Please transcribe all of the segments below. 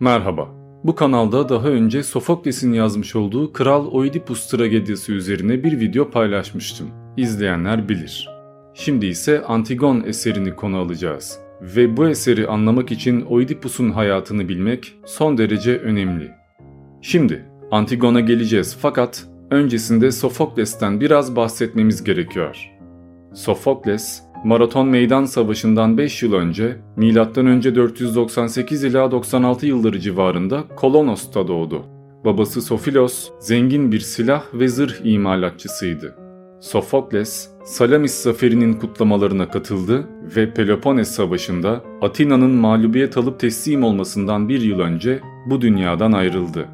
Merhaba. Bu kanalda daha önce Sofokles'in yazmış olduğu Kral Oidipus tragediyası üzerine bir video paylaşmıştım. İzleyenler bilir. Şimdi ise Antigon eserini konu alacağız. Ve bu eseri anlamak için Oidipus'un hayatını bilmek son derece önemli. Şimdi Antigon'a geleceğiz fakat öncesinde Sofokles'ten biraz bahsetmemiz gerekiyor. Sofokles, Maraton Meydan Savaşı'ndan 5 yıl önce, M.Ö. 498 ila 96 yılları civarında Kolonos'ta doğdu. Babası Sofilos, zengin bir silah ve zırh imalatçısıydı. Sofokles, Salamis zaferinin kutlamalarına katıldı ve Peloponnes Savaşı'nda Atina'nın mağlubiyet alıp teslim olmasından bir yıl önce bu dünyadan ayrıldı.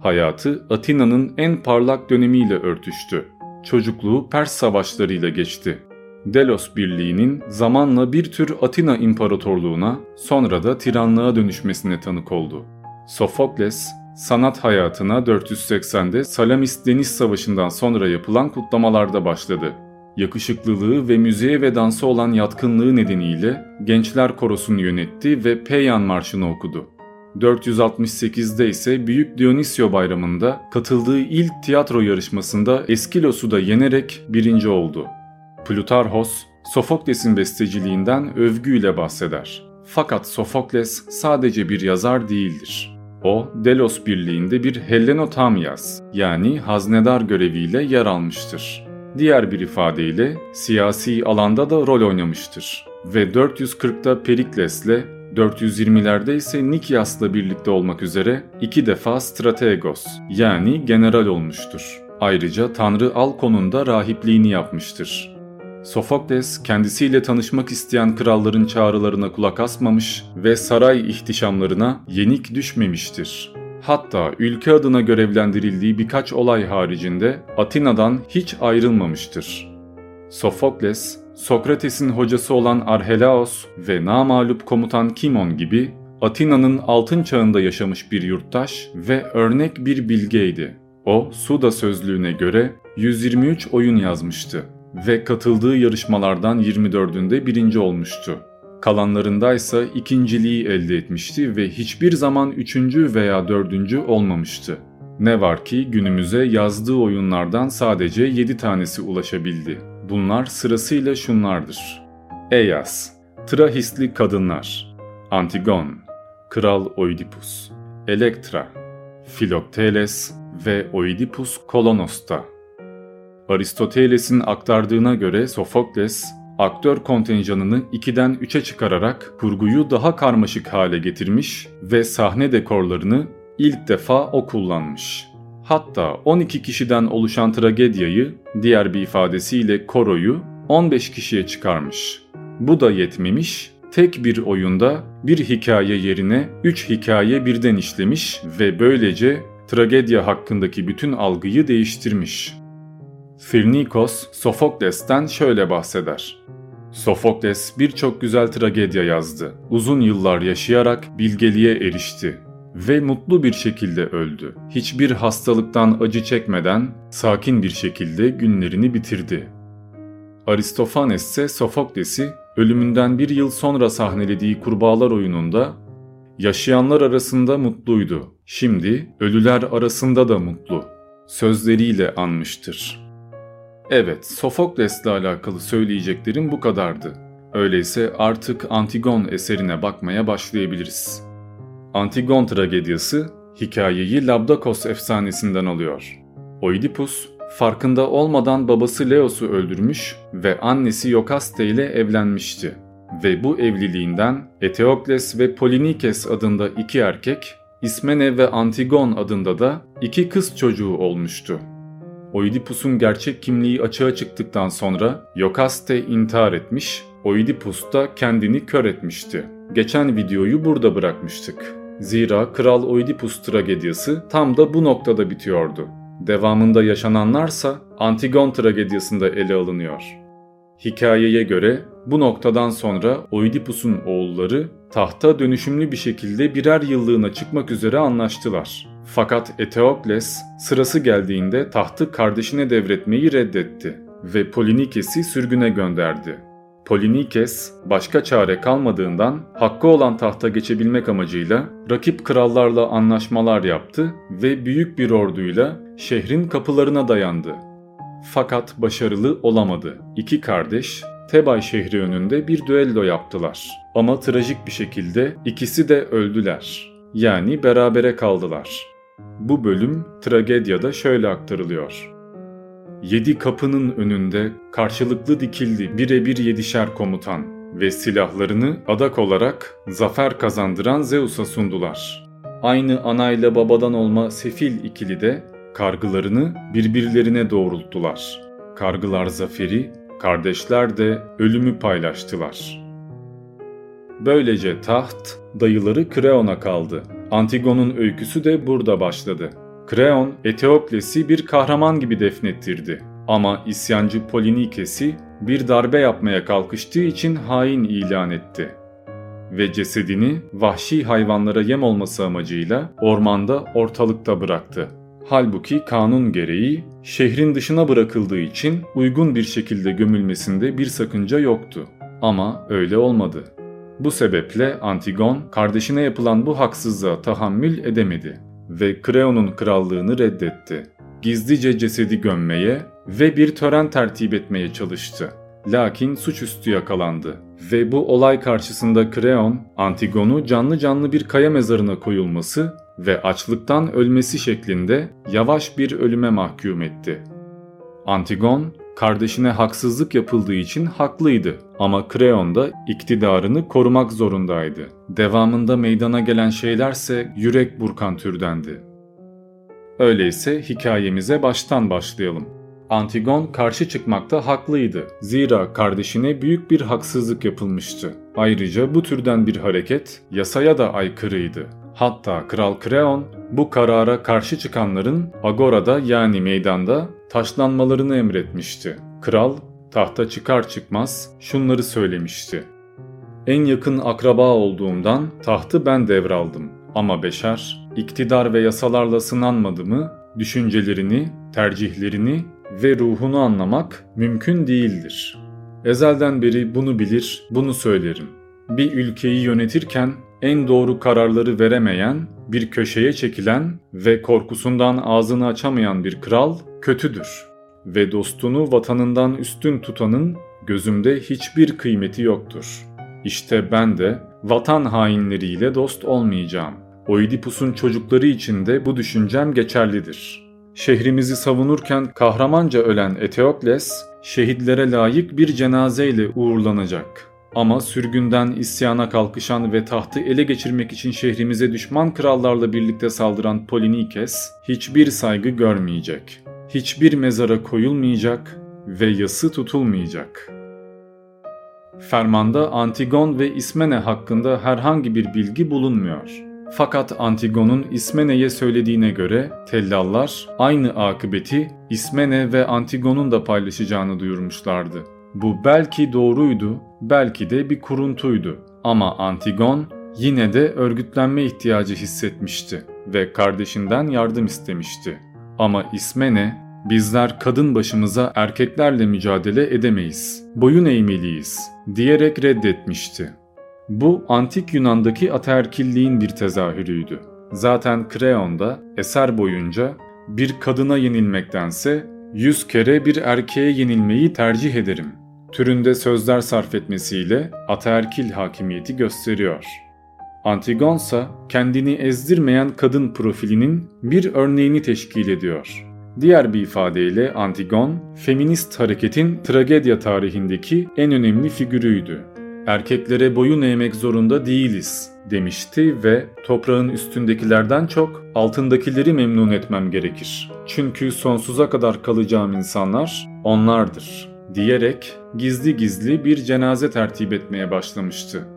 Hayatı Atina'nın en parlak dönemiyle örtüştü. Çocukluğu Pers savaşlarıyla geçti. Delos Birliği'nin zamanla bir tür Atina İmparatorluğuna sonra da tiranlığa dönüşmesine tanık oldu. Sofokles, sanat hayatına 480'de Salamis Deniz Savaşı'ndan sonra yapılan kutlamalarda başladı. Yakışıklılığı ve müziğe ve dansa olan yatkınlığı nedeniyle gençler korosunu yönetti ve Peyyan Marşı'nı okudu. 468'de ise Büyük Dionysio Bayramı'nda katıldığı ilk tiyatro yarışmasında Eskilos'u da yenerek birinci oldu. Plutarhos, Sofokles'in besteciliğinden övgüyle bahseder. Fakat Sofokles sadece bir yazar değildir. O, Delos Birliği'nde bir Hellenotamias yani haznedar göreviyle yer almıştır. Diğer bir ifadeyle siyasi alanda da rol oynamıştır. Ve 440'da Perikles'le 420'lerde ise Nikias'la birlikte olmak üzere iki defa strategos yani general olmuştur. Ayrıca Tanrı Alkon'un da rahipliğini yapmıştır. Sofokles kendisiyle tanışmak isteyen kralların çağrılarına kulak asmamış ve saray ihtişamlarına yenik düşmemiştir. Hatta ülke adına görevlendirildiği birkaç olay haricinde Atina'dan hiç ayrılmamıştır. Sofokles, Sokrates'in hocası olan Arhelaos ve namalup komutan Kimon gibi Atina'nın altın çağında yaşamış bir yurttaş ve örnek bir bilgeydi. O, Suda sözlüğüne göre 123 oyun yazmıştı ve katıldığı yarışmalardan 24'ünde birinci olmuştu. Kalanlarındaysa ikinciliği elde etmişti ve hiçbir zaman üçüncü veya dördüncü olmamıştı. Ne var ki günümüze yazdığı oyunlardan sadece 7 tanesi ulaşabildi. Bunlar sırasıyla şunlardır. Eyas, Trahisli Kadınlar, Antigon, Kral Oidipus, Elektra, Filokteles ve Oidipus Kolonos'ta. Aristoteles'in aktardığına göre Sofokles, aktör kontenjanını 2'den 3'e çıkararak kurguyu daha karmaşık hale getirmiş ve sahne dekorlarını ilk defa o kullanmış. Hatta 12 kişiden oluşan tragediyayı, diğer bir ifadesiyle koroyu 15 kişiye çıkarmış. Bu da yetmemiş, tek bir oyunda bir hikaye yerine 3 hikaye birden işlemiş ve böylece tragedya hakkındaki bütün algıyı değiştirmiş. Firnikos, Sofokles'ten şöyle bahseder. Sofokles birçok güzel tragedya yazdı. Uzun yıllar yaşayarak bilgeliğe erişti ve mutlu bir şekilde öldü. Hiçbir hastalıktan acı çekmeden sakin bir şekilde günlerini bitirdi. Aristofanes ise Sofokles'i ölümünden bir yıl sonra sahnelediği Kurbağalar oyununda yaşayanlar arasında mutluydu. Şimdi ölüler arasında da mutlu sözleriyle anmıştır. Evet, Sofokles'le alakalı söyleyeceklerim bu kadardı. Öyleyse artık Antigon eserine bakmaya başlayabiliriz. Antigon tragediyası hikayeyi Labdakos efsanesinden alıyor. Oidipus farkında olmadan babası Leos'u öldürmüş ve annesi Yokaste ile evlenmişti. Ve bu evliliğinden Eteokles ve Polinikes adında iki erkek, İsmene ve Antigon adında da iki kız çocuğu olmuştu. Oidipus'un gerçek kimliği açığa çıktıktan sonra Yokaste intihar etmiş, Oidipus da kendini kör etmişti. Geçen videoyu burada bırakmıştık. Zira Kral Oidipus tragediyası tam da bu noktada bitiyordu. Devamında yaşananlarsa Antigon tragediyasında ele alınıyor. Hikayeye göre bu noktadan sonra Oidipus'un oğulları tahta dönüşümlü bir şekilde birer yıllığına çıkmak üzere anlaştılar. Fakat Eteokles sırası geldiğinde tahtı kardeşine devretmeyi reddetti ve Polinikes'i sürgüne gönderdi. Polinikes başka çare kalmadığından hakkı olan tahta geçebilmek amacıyla rakip krallarla anlaşmalar yaptı ve büyük bir orduyla şehrin kapılarına dayandı. Fakat başarılı olamadı. İki kardeş Tebay şehri önünde bir düello yaptılar. Ama trajik bir şekilde ikisi de öldüler. Yani berabere kaldılar. Bu bölüm tragedyada şöyle aktarılıyor. Yedi kapının önünde karşılıklı dikildi birebir yedişer komutan ve silahlarını adak olarak zafer kazandıran Zeus'a sundular. Aynı anayla babadan olma sefil ikili de kargılarını birbirlerine doğrulttular. Kargılar zaferi, kardeşler de ölümü paylaştılar. Böylece taht dayıları Kreon'a kaldı. Antigon'un öyküsü de burada başladı. Kreon, Eteokles'i bir kahraman gibi defnettirdi. Ama isyancı Polinikes'i bir darbe yapmaya kalkıştığı için hain ilan etti. Ve cesedini vahşi hayvanlara yem olması amacıyla ormanda ortalıkta bıraktı. Halbuki kanun gereği şehrin dışına bırakıldığı için uygun bir şekilde gömülmesinde bir sakınca yoktu. Ama öyle olmadı. Bu sebeple Antigon kardeşine yapılan bu haksızlığa tahammül edemedi ve Kreon'un krallığını reddetti. Gizlice cesedi gömmeye ve bir tören tertip etmeye çalıştı. Lakin suçüstü yakalandı ve bu olay karşısında Kreon, Antigon'u canlı canlı bir kaya mezarına koyulması ve açlıktan ölmesi şeklinde yavaş bir ölüme mahkum etti. Antigon, kardeşine haksızlık yapıldığı için haklıydı ama Kreon da iktidarını korumak zorundaydı. Devamında meydana gelen şeylerse yürek burkan türdendi. Öyleyse hikayemize baştan başlayalım. Antigon karşı çıkmakta haklıydı. Zira kardeşine büyük bir haksızlık yapılmıştı. Ayrıca bu türden bir hareket yasaya da aykırıydı. Hatta Kral Kreon bu karara karşı çıkanların agorada yani meydanda taşlanmalarını emretmişti. Kral tahta çıkar çıkmaz şunları söylemişti. En yakın akraba olduğumdan tahtı ben devraldım. Ama Beşer, iktidar ve yasalarla sınanmadı mı, düşüncelerini, tercihlerini ve ruhunu anlamak mümkün değildir. Ezelden beri bunu bilir, bunu söylerim. Bir ülkeyi yönetirken en doğru kararları veremeyen, bir köşeye çekilen ve korkusundan ağzını açamayan bir kral kötüdür ve dostunu vatanından üstün tutanın gözümde hiçbir kıymeti yoktur. İşte ben de vatan hainleriyle dost olmayacağım. Oidipus'un çocukları için de bu düşüncem geçerlidir. Şehrimizi savunurken kahramanca ölen Eteokles, şehitlere layık bir cenazeyle uğurlanacak.'' Ama sürgünden isyana kalkışan ve tahtı ele geçirmek için şehrimize düşman krallarla birlikte saldıran Polinikes hiçbir saygı görmeyecek. Hiçbir mezara koyulmayacak ve yası tutulmayacak. Fermanda Antigon ve İsmene hakkında herhangi bir bilgi bulunmuyor. Fakat Antigon'un İsmene'ye söylediğine göre tellallar aynı akıbeti İsmene ve Antigon'un da paylaşacağını duyurmuşlardı. Bu belki doğruydu, belki de bir kuruntuydu. Ama Antigon yine de örgütlenme ihtiyacı hissetmişti ve kardeşinden yardım istemişti. Ama İsmene, bizler kadın başımıza erkeklerle mücadele edemeyiz, boyun eğmeliyiz diyerek reddetmişti. Bu antik Yunan'daki ataerkilliğin bir tezahürüydü. Zaten Kreon'da eser boyunca bir kadına yenilmektense yüz kere bir erkeğe yenilmeyi tercih ederim türünde sözler sarf etmesiyle ataerkil hakimiyeti gösteriyor. Antigonsa kendini ezdirmeyen kadın profilinin bir örneğini teşkil ediyor. Diğer bir ifadeyle Antigon, feminist hareketin tragedya tarihindeki en önemli figürüydü. Erkeklere boyun eğmek zorunda değiliz demişti ve toprağın üstündekilerden çok altındakileri memnun etmem gerekir. Çünkü sonsuza kadar kalacağım insanlar onlardır diyerek gizli gizli bir cenaze tertip etmeye başlamıştı.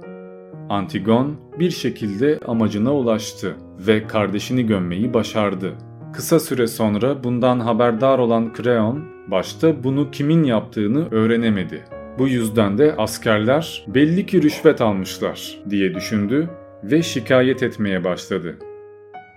Antigon bir şekilde amacına ulaştı ve kardeşini gömmeyi başardı. Kısa süre sonra bundan haberdar olan Kreon başta bunu kimin yaptığını öğrenemedi. Bu yüzden de askerler belli ki rüşvet almışlar diye düşündü ve şikayet etmeye başladı.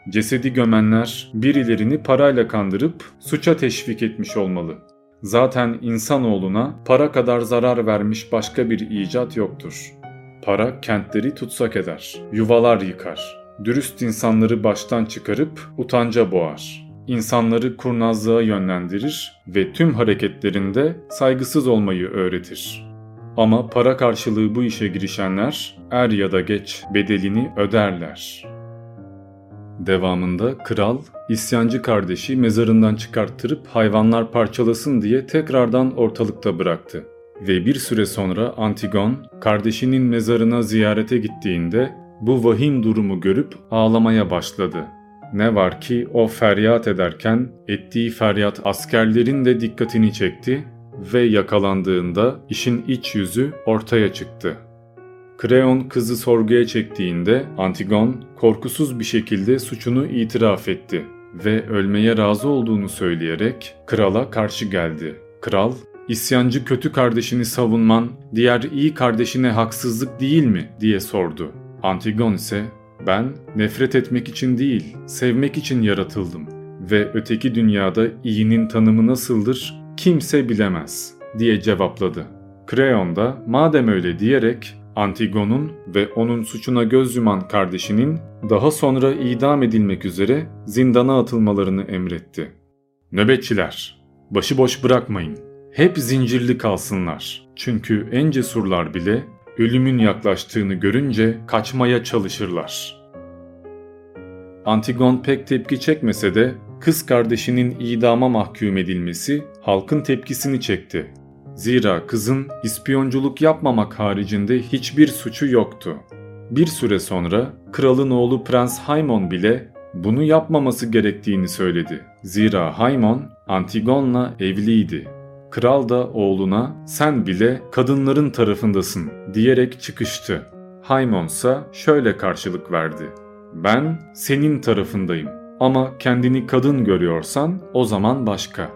Cesedi gömenler birilerini parayla kandırıp suça teşvik etmiş olmalı. Zaten insanoğluna para kadar zarar vermiş başka bir icat yoktur. Para kentleri tutsak eder, yuvalar yıkar. Dürüst insanları baştan çıkarıp utanca boğar. İnsanları kurnazlığa yönlendirir ve tüm hareketlerinde saygısız olmayı öğretir. Ama para karşılığı bu işe girişenler er ya da geç bedelini öderler. Devamında kral isyancı kardeşi mezarından çıkarttırıp hayvanlar parçalasın diye tekrardan ortalıkta bıraktı. Ve bir süre sonra Antigon kardeşinin mezarına ziyarete gittiğinde bu vahim durumu görüp ağlamaya başladı. Ne var ki o feryat ederken ettiği feryat askerlerin de dikkatini çekti ve yakalandığında işin iç yüzü ortaya çıktı. Kreon kızı sorguya çektiğinde Antigon korkusuz bir şekilde suçunu itiraf etti ve ölmeye razı olduğunu söyleyerek krala karşı geldi. Kral, isyancı kötü kardeşini savunman diğer iyi kardeşine haksızlık değil mi diye sordu. Antigon ise ben nefret etmek için değil, sevmek için yaratıldım ve öteki dünyada iyinin tanımı nasıldır kimse bilemez diye cevapladı. Kreon da madem öyle diyerek Antigon'un ve onun suçuna göz yuman kardeşinin daha sonra idam edilmek üzere zindana atılmalarını emretti. Nöbetçiler, başıboş bırakmayın. Hep zincirli kalsınlar. Çünkü en cesurlar bile ölümün yaklaştığını görünce kaçmaya çalışırlar. Antigon pek tepki çekmese de kız kardeşinin idama mahkum edilmesi halkın tepkisini çekti. Zira kızın ispiyonculuk yapmamak haricinde hiçbir suçu yoktu. Bir süre sonra kralın oğlu Prens Haymon bile bunu yapmaması gerektiğini söyledi. Zira Haymon Antigon'la evliydi. Kral da oğluna sen bile kadınların tarafındasın diyerek çıkıştı. Haymon ise şöyle karşılık verdi. Ben senin tarafındayım ama kendini kadın görüyorsan o zaman başka.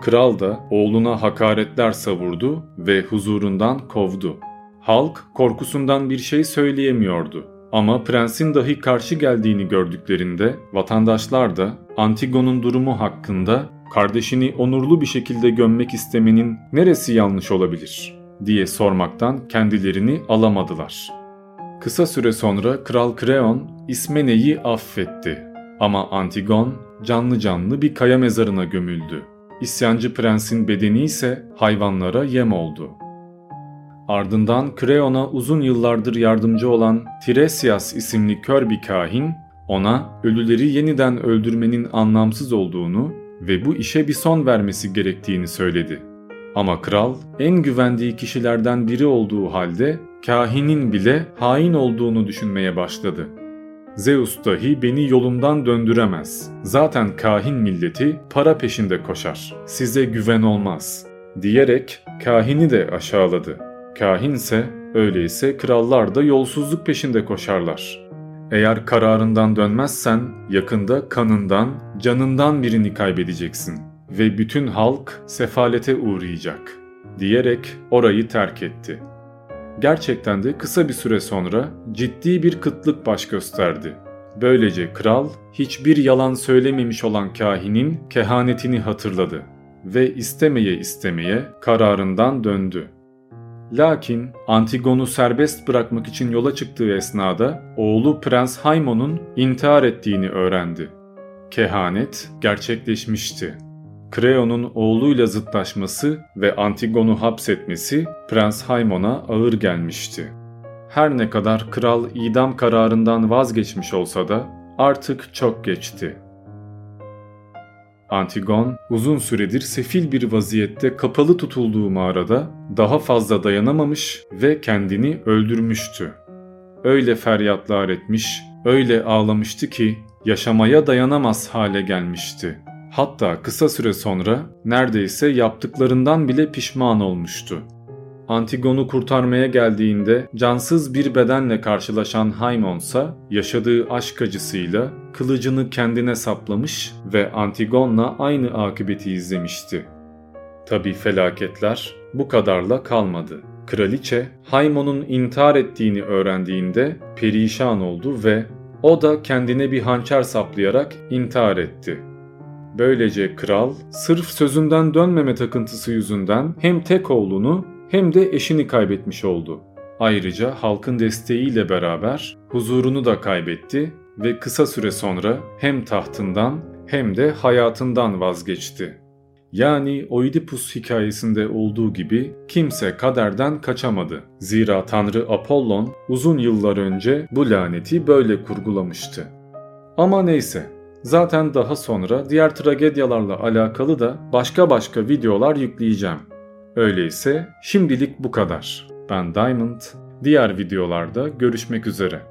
Kral da oğluna hakaretler savurdu ve huzurundan kovdu. Halk korkusundan bir şey söyleyemiyordu. Ama prensin dahi karşı geldiğini gördüklerinde vatandaşlar da Antigon'un durumu hakkında kardeşini onurlu bir şekilde gömmek istemenin neresi yanlış olabilir diye sormaktan kendilerini alamadılar. Kısa süre sonra Kral Kreon İsmene'yi affetti ama Antigon canlı canlı bir kaya mezarına gömüldü. İsyancı prensin bedeni ise hayvanlara yem oldu. Ardından Kreon'a uzun yıllardır yardımcı olan Tiresias isimli kör bir kahin ona ölüleri yeniden öldürmenin anlamsız olduğunu ve bu işe bir son vermesi gerektiğini söyledi. Ama kral en güvendiği kişilerden biri olduğu halde kahinin bile hain olduğunu düşünmeye başladı. Zeus dahi beni yolumdan döndüremez. Zaten kahin milleti para peşinde koşar. Size güven olmaz. Diyerek kahini de aşağıladı. Kahinse öyleyse krallar da yolsuzluk peşinde koşarlar. Eğer kararından dönmezsen yakında kanından, canından birini kaybedeceksin ve bütün halk sefalete uğrayacak diyerek orayı terk etti. Gerçekten de kısa bir süre sonra ciddi bir kıtlık baş gösterdi. Böylece kral hiçbir yalan söylememiş olan kahinin kehanetini hatırladı ve istemeye istemeye kararından döndü. Lakin Antigon'u serbest bırakmak için yola çıktığı esnada oğlu Prens Haymon'un intihar ettiğini öğrendi. Kehanet gerçekleşmişti. Kreon'un oğluyla zıtlaşması ve Antigon'u hapsetmesi Prens Haymon'a ağır gelmişti. Her ne kadar kral idam kararından vazgeçmiş olsa da artık çok geçti. Antigon uzun süredir sefil bir vaziyette kapalı tutulduğu mağarada daha fazla dayanamamış ve kendini öldürmüştü. Öyle feryatlar etmiş, öyle ağlamıştı ki yaşamaya dayanamaz hale gelmişti. Hatta kısa süre sonra neredeyse yaptıklarından bile pişman olmuştu. Antigon'u kurtarmaya geldiğinde cansız bir bedenle karşılaşan Haymonsa yaşadığı aşk acısıyla kılıcını kendine saplamış ve Antigon'la aynı akıbeti izlemişti. Tabi felaketler bu kadarla kalmadı. Kraliçe Haymon'un intihar ettiğini öğrendiğinde perişan oldu ve o da kendine bir hançer saplayarak intihar etti. Böylece kral sırf sözünden dönmeme takıntısı yüzünden hem tek oğlunu hem de eşini kaybetmiş oldu. Ayrıca halkın desteğiyle beraber huzurunu da kaybetti ve kısa süre sonra hem tahtından hem de hayatından vazgeçti. Yani Oidipus hikayesinde olduğu gibi kimse kaderden kaçamadı. Zira Tanrı Apollon uzun yıllar önce bu laneti böyle kurgulamıştı. Ama neyse, zaten daha sonra diğer tragedyalarla alakalı da başka başka videolar yükleyeceğim. Öyleyse şimdilik bu kadar. Ben Diamond, diğer videolarda görüşmek üzere.